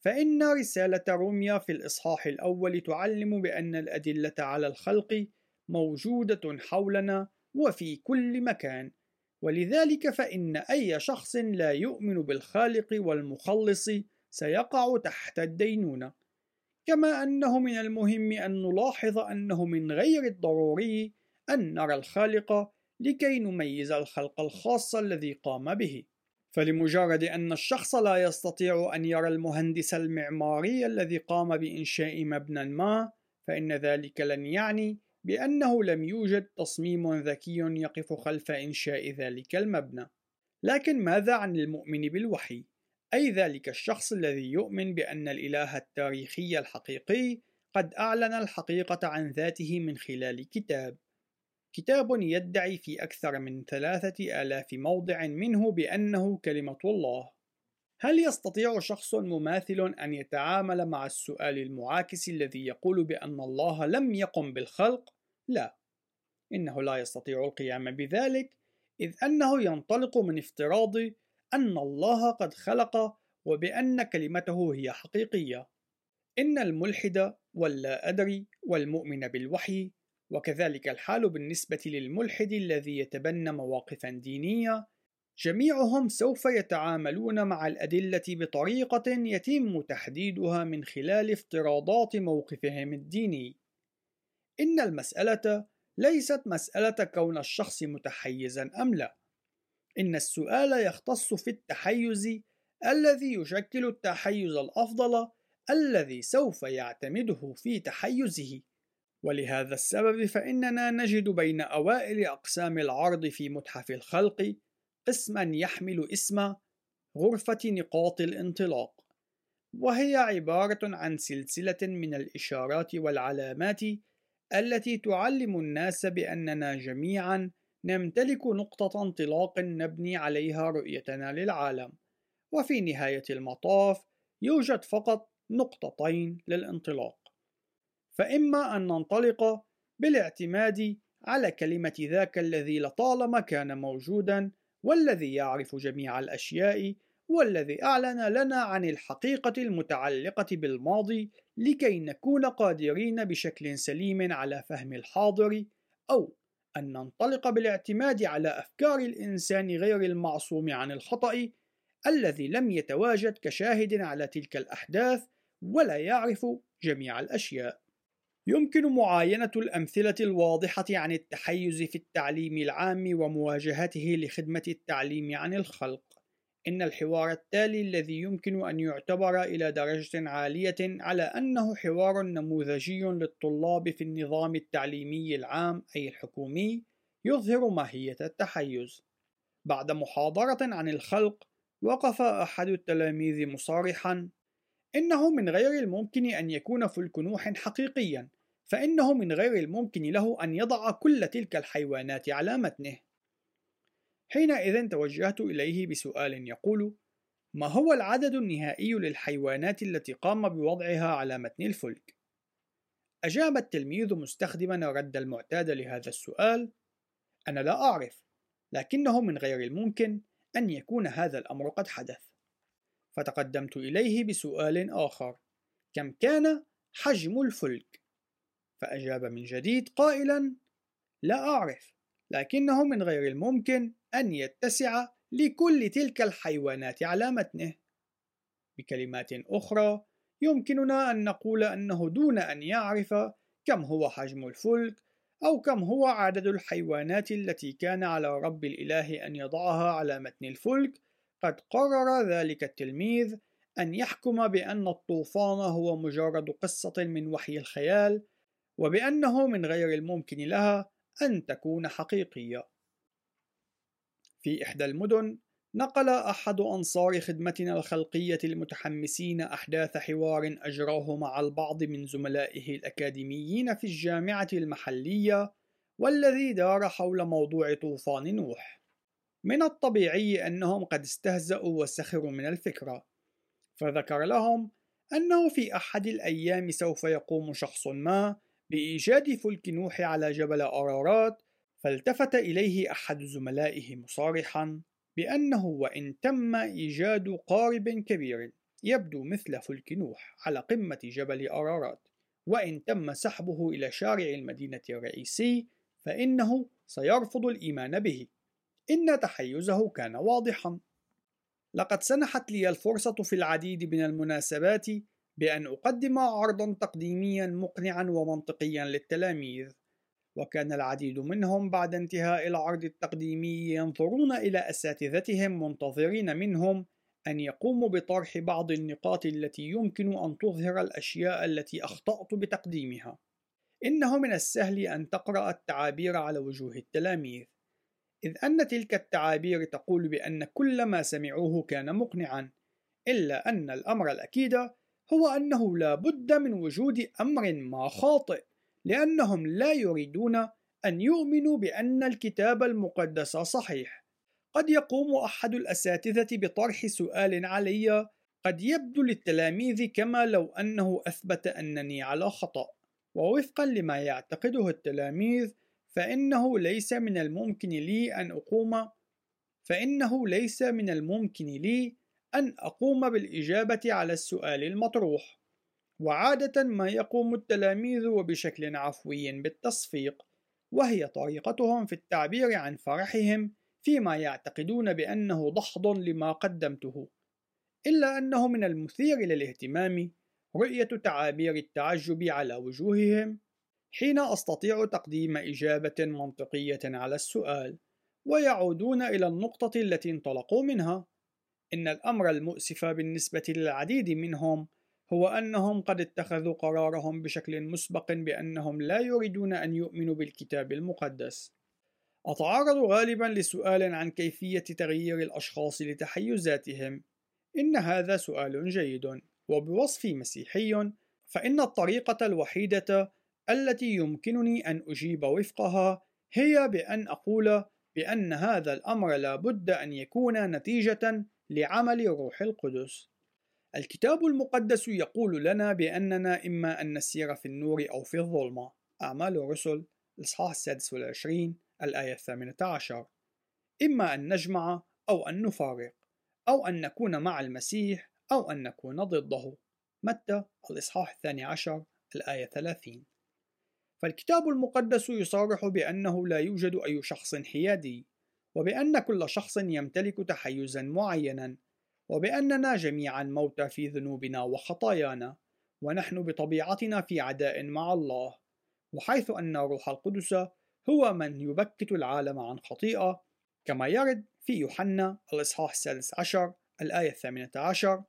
فإن رسالة روميا في الإصحاح الأول تعلم بأن الأدلة على الخلق موجودة حولنا وفي كل مكان. ولذلك فإن أي شخص لا يؤمن بالخالق والمخلص سيقع تحت الدينونة. كما أنه من المهم أن نلاحظ أنه من غير الضروري أن نرى الخالق لكي نميز الخلق الخاص الذي قام به فلمجرد أن الشخص لا يستطيع أن يرى المهندس المعماري الذي قام بإنشاء مبنى ما فإن ذلك لن يعني بأنه لم يوجد تصميم ذكي يقف خلف إنشاء ذلك المبنى. لكن ماذا عن المؤمن بالوحي؟ أي ذلك الشخص الذي يؤمن بأن الإله التاريخي الحقيقي قد أعلن الحقيقة عن ذاته من خلال كتاب. كتاب يدعي في أكثر من ثلاثة آلاف موضع منه بأنه كلمة الله. هل يستطيع شخص مماثل أن يتعامل مع السؤال المعاكس الذي يقول بأن الله لم يقم بالخلق؟ لا، إنه لا يستطيع القيام بذلك، إذ أنه ينطلق من افتراض أن الله قد خلق وبأن كلمته هي حقيقية. إن الملحد واللا أدري والمؤمن بالوحي وكذلك الحال بالنسبة للملحد الذي يتبنى مواقفا دينية جميعهم سوف يتعاملون مع الأدلة بطريقة يتم تحديدها من خلال افتراضات موقفهم الديني. إن المسألة ليست مسألة كون الشخص متحيزا أم لا، إن السؤال يختص في التحيز الذي يشكل التحيز الأفضل الذي سوف يعتمده في تحيزه. ولهذا السبب فإننا نجد بين أوائل أقسام العرض في متحف الخلق قسما يحمل اسم غرفة نقاط الانطلاق وهي عبارة عن سلسلة من الإشارات والعلامات التي تعلم الناس بأننا جميعا نمتلك نقطة انطلاق نبني عليها رؤيتنا للعالم. وفي نهاية المطاف يوجد فقط نقطتين للانطلاق. فإما أن ننطلق بالاعتماد على كلمة ذاك الذي لطالما كان موجودا والذي يعرف جميع الأشياء والذي أعلن لنا عن الحقيقة المتعلقة بالماضي لكي نكون قادرين بشكل سليم على فهم الحاضر أو أن ننطلق بالاعتماد على أفكار الإنسان غير المعصوم عن الخطأ الذي لم يتواجد كشاهد على تلك الأحداث ولا يعرف جميع الأشياء. يمكن معاينة الأمثلة الواضحة عن التحيز في التعليم العام ومواجهته لخدمة التعليم عن الخلق. إن الحوار التالي الذي يمكن أن يعتبر إلى درجة عالية على أنه حوار نموذجي للطلاب في النظام التعليمي العام أي الحكومي يظهر ماهية التحيز. بعد محاضرة عن الخلق، وقف أحد التلاميذ مصارحًا: إنه من غير الممكن أن يكون فلك نوح حقيقيًا، فإنه من غير الممكن له أن يضع كل تلك الحيوانات على متنه. حينئذ توجهت إليه بسؤال يقول: ما هو العدد النهائي للحيوانات التي قام بوضعها على متن الفلك؟ أجاب التلميذ مستخدما الرد المعتاد لهذا السؤال: أنا لا أعرف، لكنه من غير الممكن أن يكون هذا الأمر قد حدث. فتقدمت إليه بسؤال آخر: كم كان حجم الفلك؟ فأجاب من جديد قائلا: لا أعرف، لكنه من غير الممكن أن يتسع لكل تلك الحيوانات على متنه. بكلمات أخرى، يمكننا أن نقول أنه دون أن يعرف كم هو حجم الفلك أو كم هو عدد الحيوانات التي كان على رب الإله أن يضعها على متن الفلك، قد قرر ذلك التلميذ أن يحكم بأن الطوفان هو مجرد قصة من وحي الخيال، وبأنه من غير الممكن لها أن تكون حقيقية. في إحدى المدن نقل أحد أنصار خدمتنا الخلقية المتحمسين أحداث حوار أجراه مع البعض من زملائه الأكاديميين في الجامعة المحلية والذي دار حول موضوع طوفان نوح. من الطبيعي أنهم قد استهزأوا وسخروا من الفكرة، فذكر لهم أنه في أحد الأيام سوف يقوم شخص ما بإيجاد فلك نوح على جبل أرارات فالتفت إليه أحد زملائه مصارحا بأنه وإن تم إيجاد قارب كبير يبدو مثل فلك نوح على قمة جبل أرارات وإن تم سحبه إلى شارع المدينة الرئيسي فإنه سيرفض الإيمان به. إن تحيزه كان واضحا. لقد سنحت لي الفرصة في العديد من المناسبات بأن أقدم عرضا تقديميا مقنعا ومنطقيا للتلاميذ. وكان العديد منهم بعد انتهاء العرض التقديمي ينظرون إلى أساتذتهم منتظرين منهم أن يقوموا بطرح بعض النقاط التي يمكن أن تظهر الأشياء التي أخطأت بتقديمها. إنه من السهل أن تقرأ التعابير على وجوه التلاميذ، إذ أن تلك التعابير تقول بأن كل ما سمعوه كان مقنعًا، إلا أن الأمر الأكيد هو أنه لا بد من وجود أمر ما خاطئ لأنهم لا يريدون أن يؤمنوا بأن الكتاب المقدس صحيح. قد يقوم أحد الأساتذة بطرح سؤال علي قد يبدو للتلاميذ كما لو أنه أثبت أنني على خطأ، ووفقا لما يعتقده التلاميذ فإنه ليس من الممكن لي أن أقوم فإنه ليس من الممكن لي أن أقوم بالإجابة على السؤال المطروح، وعادة ما يقوم التلاميذ وبشكل عفوي بالتصفيق وهي طريقتهم في التعبير عن فرحهم فيما يعتقدون بأنه دحض لما قدمته إلا أنه من المثير للاهتمام رؤية تعابير التعجب على وجوههم حين أستطيع تقديم إجابة منطقية على السؤال ويعودون إلى النقطة التي انطلقوا منها إن الأمر المؤسف بالنسبة للعديد منهم هو أنهم قد اتخذوا قرارهم بشكل مسبق بأنهم لا يريدون أن يؤمنوا بالكتاب المقدس. أتعرض غالبا لسؤال عن كيفية تغيير الأشخاص لتحيزاتهم. إن هذا سؤال جيد، وبوصفي مسيحي، فإن الطريقة الوحيدة التي يمكنني أن أجيب وفقها هي بأن أقول بأن هذا الأمر لا بد أن يكون نتيجة لعمل روح القدس. الكتاب المقدس يقول لنا بأننا إما أن نسير في النور أو في الظلمة. أعمال الرسل الإصحاح السادس والعشرين الآية الثامنة عشر. إما أن نجمع أو أن نفارق أو أن نكون مع المسيح أو أن نكون ضده. متى؟ الإصحاح الثاني عشر الآية ثلاثين فالكتاب المقدس يصرح بأنه لا يوجد أي شخص حيادي وبأن كل شخص يمتلك تحيزا معينا وبأننا جميعا موتى في ذنوبنا وخطايانا ونحن بطبيعتنا في عداء مع الله وحيث أن روح القدس هو من يبكت العالم عن خطيئة كما يرد في يوحنا الإصحاح السادس عشر الآية الثامنة عشر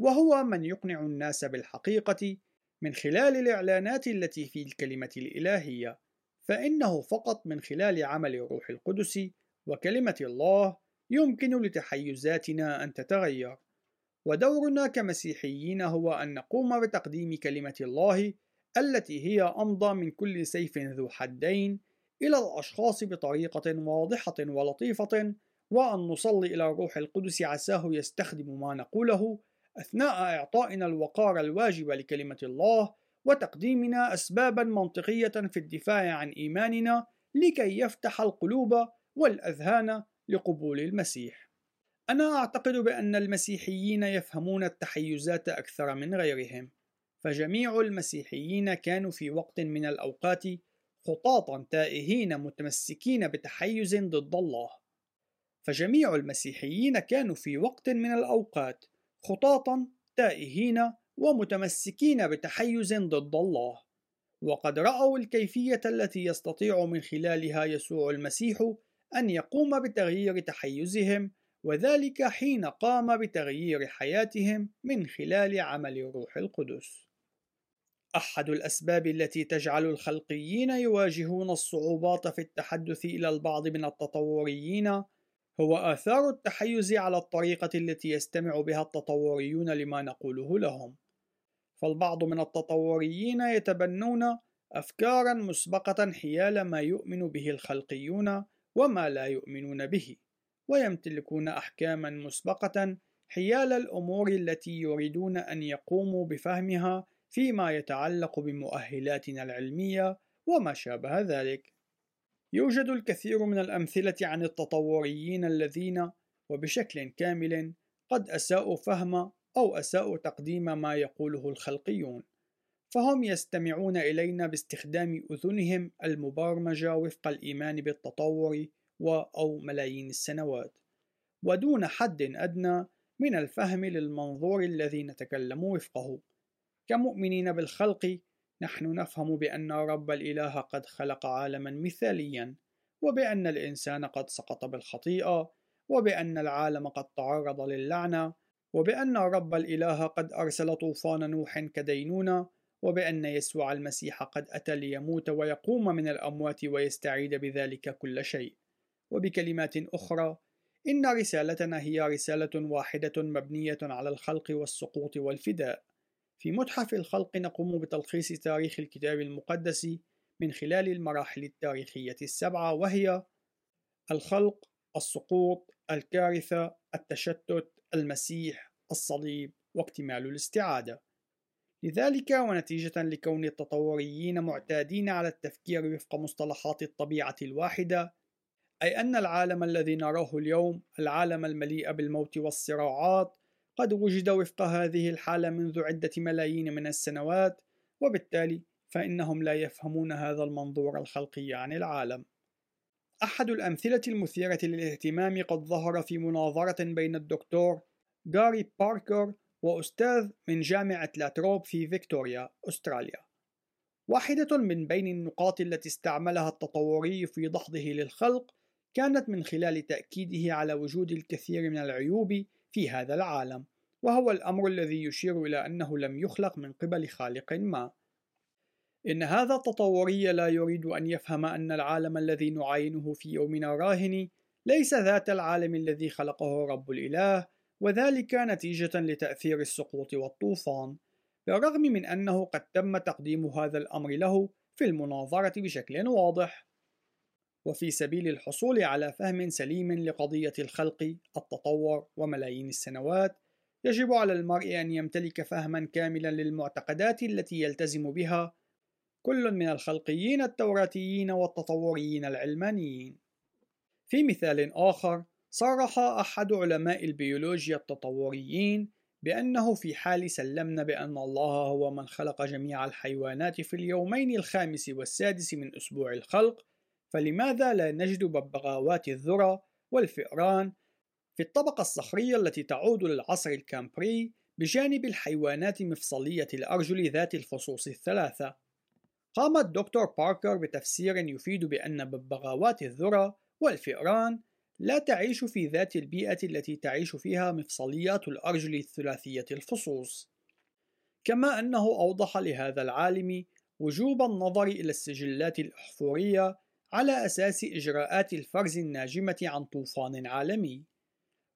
وهو من يقنع الناس بالحقيقة من خلال الإعلانات التي في الكلمة الإلهية فإنه فقط من خلال عمل الروح القدس وكلمة الله يمكن لتحيزاتنا أن تتغير. ودورنا كمسيحيين هو أن نقوم بتقديم كلمة الله التي هي أمضى من كل سيف ذو حدين إلى الأشخاص بطريقة واضحة ولطيفة وأن نصلي إلى الروح القدس عساه يستخدم ما نقوله أثناء إعطائنا الوقار الواجب لكلمة الله وتقديمنا أسبابا منطقية في الدفاع عن إيماننا لكي يفتح القلوب والأذهان لقبول المسيح. أنا أعتقد بأن المسيحيين يفهمون التحيزات أكثر من غيرهم، فجميع المسيحيين كانوا في وقت من الأوقات خطاطا تائهين متمسكين بتحيز ضد الله. فجميع المسيحيين كانوا في وقت من الأوقات خطاطا تائهين ومتمسكين بتحيز ضد الله وقد رأوا الكيفية التي يستطيع من خلالها يسوع المسيح أن يقوم بتغيير تحيزهم وذلك حين قام بتغيير حياتهم من خلال عمل الروح القدس. أحد الأسباب التي تجعل الخلقيين يواجهون الصعوبات في التحدث إلى البعض من التطوريين هو آثار التحيز على الطريقة التي يستمع بها التطوريون لما نقوله لهم. فالبعض من التطوريين يتبنون أفكارا مسبقة حيال ما يؤمن به الخلقيون وما لا يؤمنون به ويمتلكون احكاما مسبقة حيال الأمور التي يريدون أن يقوموا بفهمها فيما يتعلق بمؤهلاتنا العلمية وما شابه ذلك. يوجد الكثير من الأمثلة عن التطوريين الذين وبشكل كامل قد أساءوا فهم أو أساءوا تقديم ما يقوله الخلقيون. فهم يستمعون إلينا باستخدام أذنهم المبرمجة وفق الإيمان بالتطور أو ملايين السنوات. ودون حد أدنى من الفهم للمنظور الذي نتكلم وفقه. كمؤمنين بالخلق نحن نفهم بأن رب الإله قد خلق عالما مثاليا وبأن الإنسان قد سقط بالخطيئة وبأن العالم قد تعرض للعنة وبأن رب الإله قد أرسل طوفان نوح كدينونة وبأن يسوع المسيح قد أتى ليموت ويقوم من الأموات ويستعيد بذلك كل شيء. وبكلمات أخرى، إن رسالتنا هي رسالة واحدة مبنية على الخلق والسقوط والفداء. في متحف الخلق نقوم بتلخيص تاريخ الكتاب المقدس من خلال المراحل التاريخية السبعة وهي الخلق، السقوط، الكارثة، التشتت، المسيح، الصليب، واكتمال الاستعادة. لذلك ونتيجة لكون التطوريين معتادين على التفكير وفق مصطلحات الطبيعة الواحدة، أي أن العالم الذي نراه اليوم العالم المليء بالموت والصراعات قد وجد وفق هذه الحالة منذ عدة ملايين من السنوات وبالتالي فإنهم لا يفهمون هذا المنظور الخلقي عن العالم. أحد الأمثلة المثيرة للاهتمام قد ظهر في مناظرة بين الدكتور غاري باركر وأستاذ من جامعة لاتروب في فيكتوريا، أستراليا. واحدة من بين النقاط التي استعملها التطوري في دحضه للخلق كانت من خلال تأكيده على وجود الكثير من العيوب في هذا العالم، وهو الأمر الذي يشير إلى أنه لم يخلق من قبل خالق ما. إن هذا التطوري لا يريد أن يفهم أن العالم الذي نعاينه في يومنا راهن ليس ذات العالم الذي خلقه رب الإله وذلك نتيجة لتأثير السقوط والطوفان بالرغم من أنه قد تم تقديم هذا الأمر له في المناظرة بشكل واضح وفي سبيل الحصول على فهم سليم لقضية الخلق، التطور وملايين السنوات، يجب على المرء أن يمتلك فهما كاملا للمعتقدات التي يلتزم بها كل من الخلقيين التوراتيين والتطوريين العلمانيين. في مثال آخر، صرح أحد علماء البيولوجيا التطوريين بأنه في حال سلمنا بأن الله هو من خلق جميع الحيوانات في اليومين الخامس والسادس من أسبوع الخلق، فلماذا لا نجد ببغاوات الذرة والفئران في الطبقة الصخرية التي تعود للعصر الكامبري بجانب الحيوانات مفصلية الأرجل ذات الفصوص الثلاثة؟ قام الدكتور باركر بتفسير يفيد بأن ببغاوات الذرة والفئران لا تعيش في ذات البيئة التي تعيش فيها مفصليات الأرجل الثلاثية الفصوص، كما أنه أوضح لهذا العالم وجوب النظر إلى السجلات الأحفورية على أساس إجراءات الفرز الناجمة عن طوفان عالمي،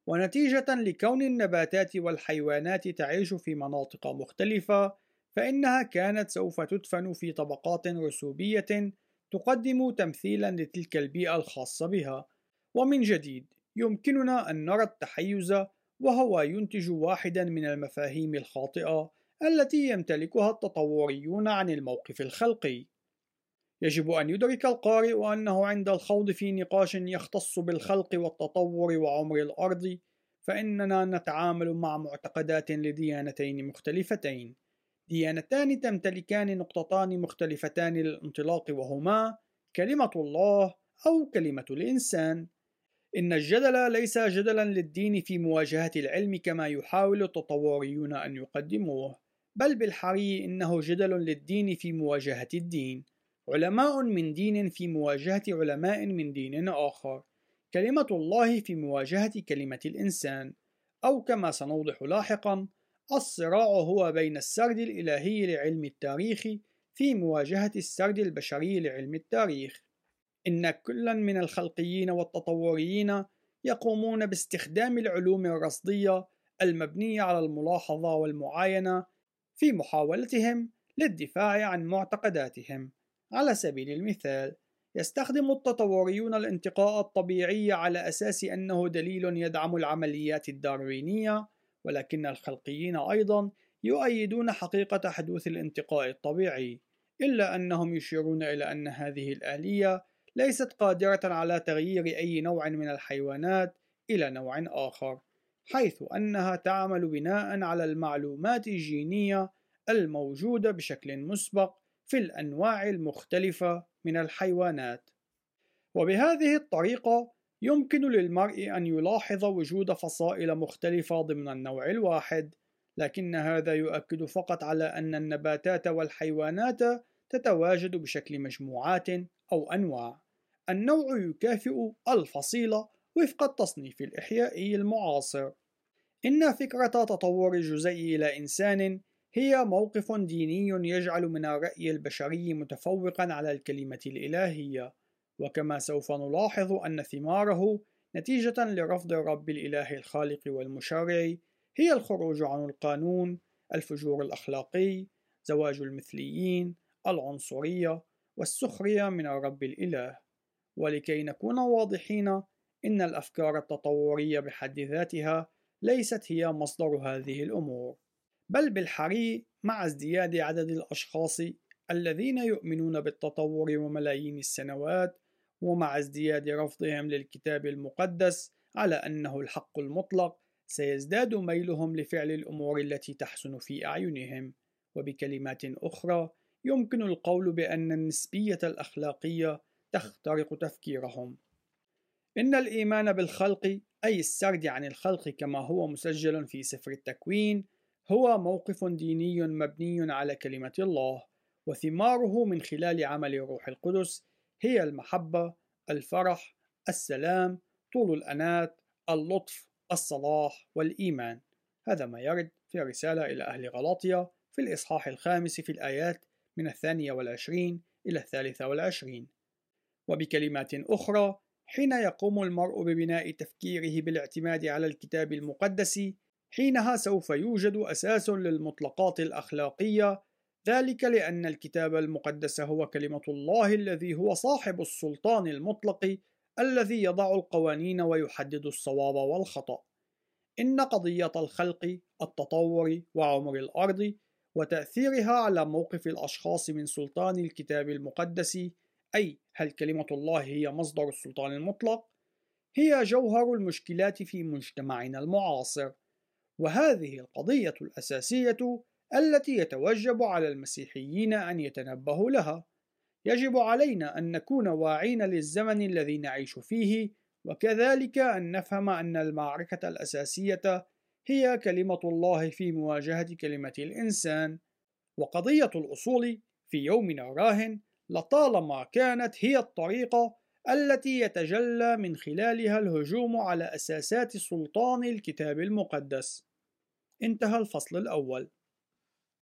ونتيجة لكون النباتات والحيوانات تعيش في مناطق مختلفة، فإنها كانت سوف تدفن في طبقات رسوبية تقدم تمثيلا لتلك البيئة الخاصة بها. ومن جديد يمكننا أن نرى التحيز وهو ينتج واحدا من المفاهيم الخاطئة التي يمتلكها التطوريون عن الموقف الخلقي. يجب أن يدرك القارئ أنه عند الخوض في نقاش يختص بالخلق والتطور وعمر الأرض، فإننا نتعامل مع معتقدات لديانتين مختلفتين، ديانتان تمتلكان نقطتان مختلفتان للانطلاق وهما كلمة الله أو كلمة الإنسان. إن الجدل ليس جدلا للدين في مواجهة العلم كما يحاول التطوريون أن يقدموه، بل بالحري إنه جدل للدين في مواجهة الدين، علماء من دين في مواجهة علماء من دين آخر، كلمة الله في مواجهة كلمة الإنسان، أو كما سنوضح لاحقا، الصراع هو بين السرد الإلهي لعلم التاريخ في مواجهة السرد البشري لعلم التاريخ. إن كلا من الخلقيين والتطوريين يقومون باستخدام العلوم الرصدية المبنية على الملاحظة والمعاينة في محاولتهم للدفاع عن معتقداتهم. على سبيل المثال، يستخدم التطوريون الانتقاء الطبيعي على أساس أنه دليل يدعم العمليات الداروينية، ولكن الخلقيين أيضا يؤيدون حقيقة حدوث الانتقاء الطبيعي، إلا أنهم يشيرون إلى أن هذه الآلية ليست قادرة على تغيير أي نوع من الحيوانات إلى نوع آخر، حيث أنها تعمل بناء على المعلومات الجينية الموجودة بشكل مسبق في الأنواع المختلفة من الحيوانات. وبهذه الطريقة يمكن للمرء أن يلاحظ وجود فصائل مختلفة ضمن النوع الواحد، لكن هذا يؤكد فقط على أن النباتات والحيوانات تتواجد بشكل مجموعات أو أنواع. النوع يكافئ الفصيلة وفق التصنيف الإحيائي المعاصر. إن فكرة تطور الجزيء إلى إنسان هي موقف ديني يجعل من الرأي البشري متفوقا على الكلمة الإلهية، وكما سوف نلاحظ أن ثماره نتيجة لرفض الرب الإله الخالق والمشرع هي الخروج عن القانون، الفجور الأخلاقي، زواج المثليين، العنصرية، والسخرية من الرب الإله. ولكي نكون واضحين إن الأفكار التطورية بحد ذاتها ليست هي مصدر هذه الأمور، بل بالحري مع ازدياد عدد الأشخاص الذين يؤمنون بالتطور وملايين السنوات، ومع ازدياد رفضهم للكتاب المقدس على أنه الحق المطلق سيزداد ميلهم لفعل الأمور التي تحسن في أعينهم. وبكلمات أخرى يمكن القول بأن النسبية الأخلاقية تخترق تفكيرهم إن الإيمان بالخلق أي السرد عن الخلق كما هو مسجل في سفر التكوين هو موقف ديني مبني على كلمة الله وثماره من خلال عمل الروح القدس هي المحبة، الفرح، السلام، طول الأنات، اللطف، الصلاح والإيمان. هذا ما يرد في الرسالة إلى أهل غلاطيا في الإصحاح الخامس في الآيات من الثانية والعشرين إلى الثالثة والعشرين. وبكلمات أخرى، حين يقوم المرء ببناء تفكيره بالاعتماد على الكتاب المقدس، حينها سوف يوجد أساس للمطلقات الأخلاقية ذلك لأن الكتاب المقدس هو كلمة الله الذي هو صاحب السلطان المطلق الذي يضع القوانين ويحدد الصواب والخطأ. إن قضية الخلق، التطور، وعمر الأرض، وتأثيرها على موقف الأشخاص من سلطان الكتاب المقدس، أي هل كلمة الله هي مصدر السلطان المطلق؟ هي جوهر المشكلات في مجتمعنا المعاصر، وهذه القضية الأساسية التي يتوجب على المسيحيين أن يتنبهوا لها. يجب علينا أن نكون واعين للزمن الذي نعيش فيه، وكذلك أن نفهم أن المعركة الأساسية هي كلمة الله في مواجهة كلمة الإنسان، وقضية الأصول في يومنا الراهن لطالما كانت هي الطريقة التي يتجلى من خلالها الهجوم على أساسات سلطان الكتاب المقدس. انتهى الفصل الأول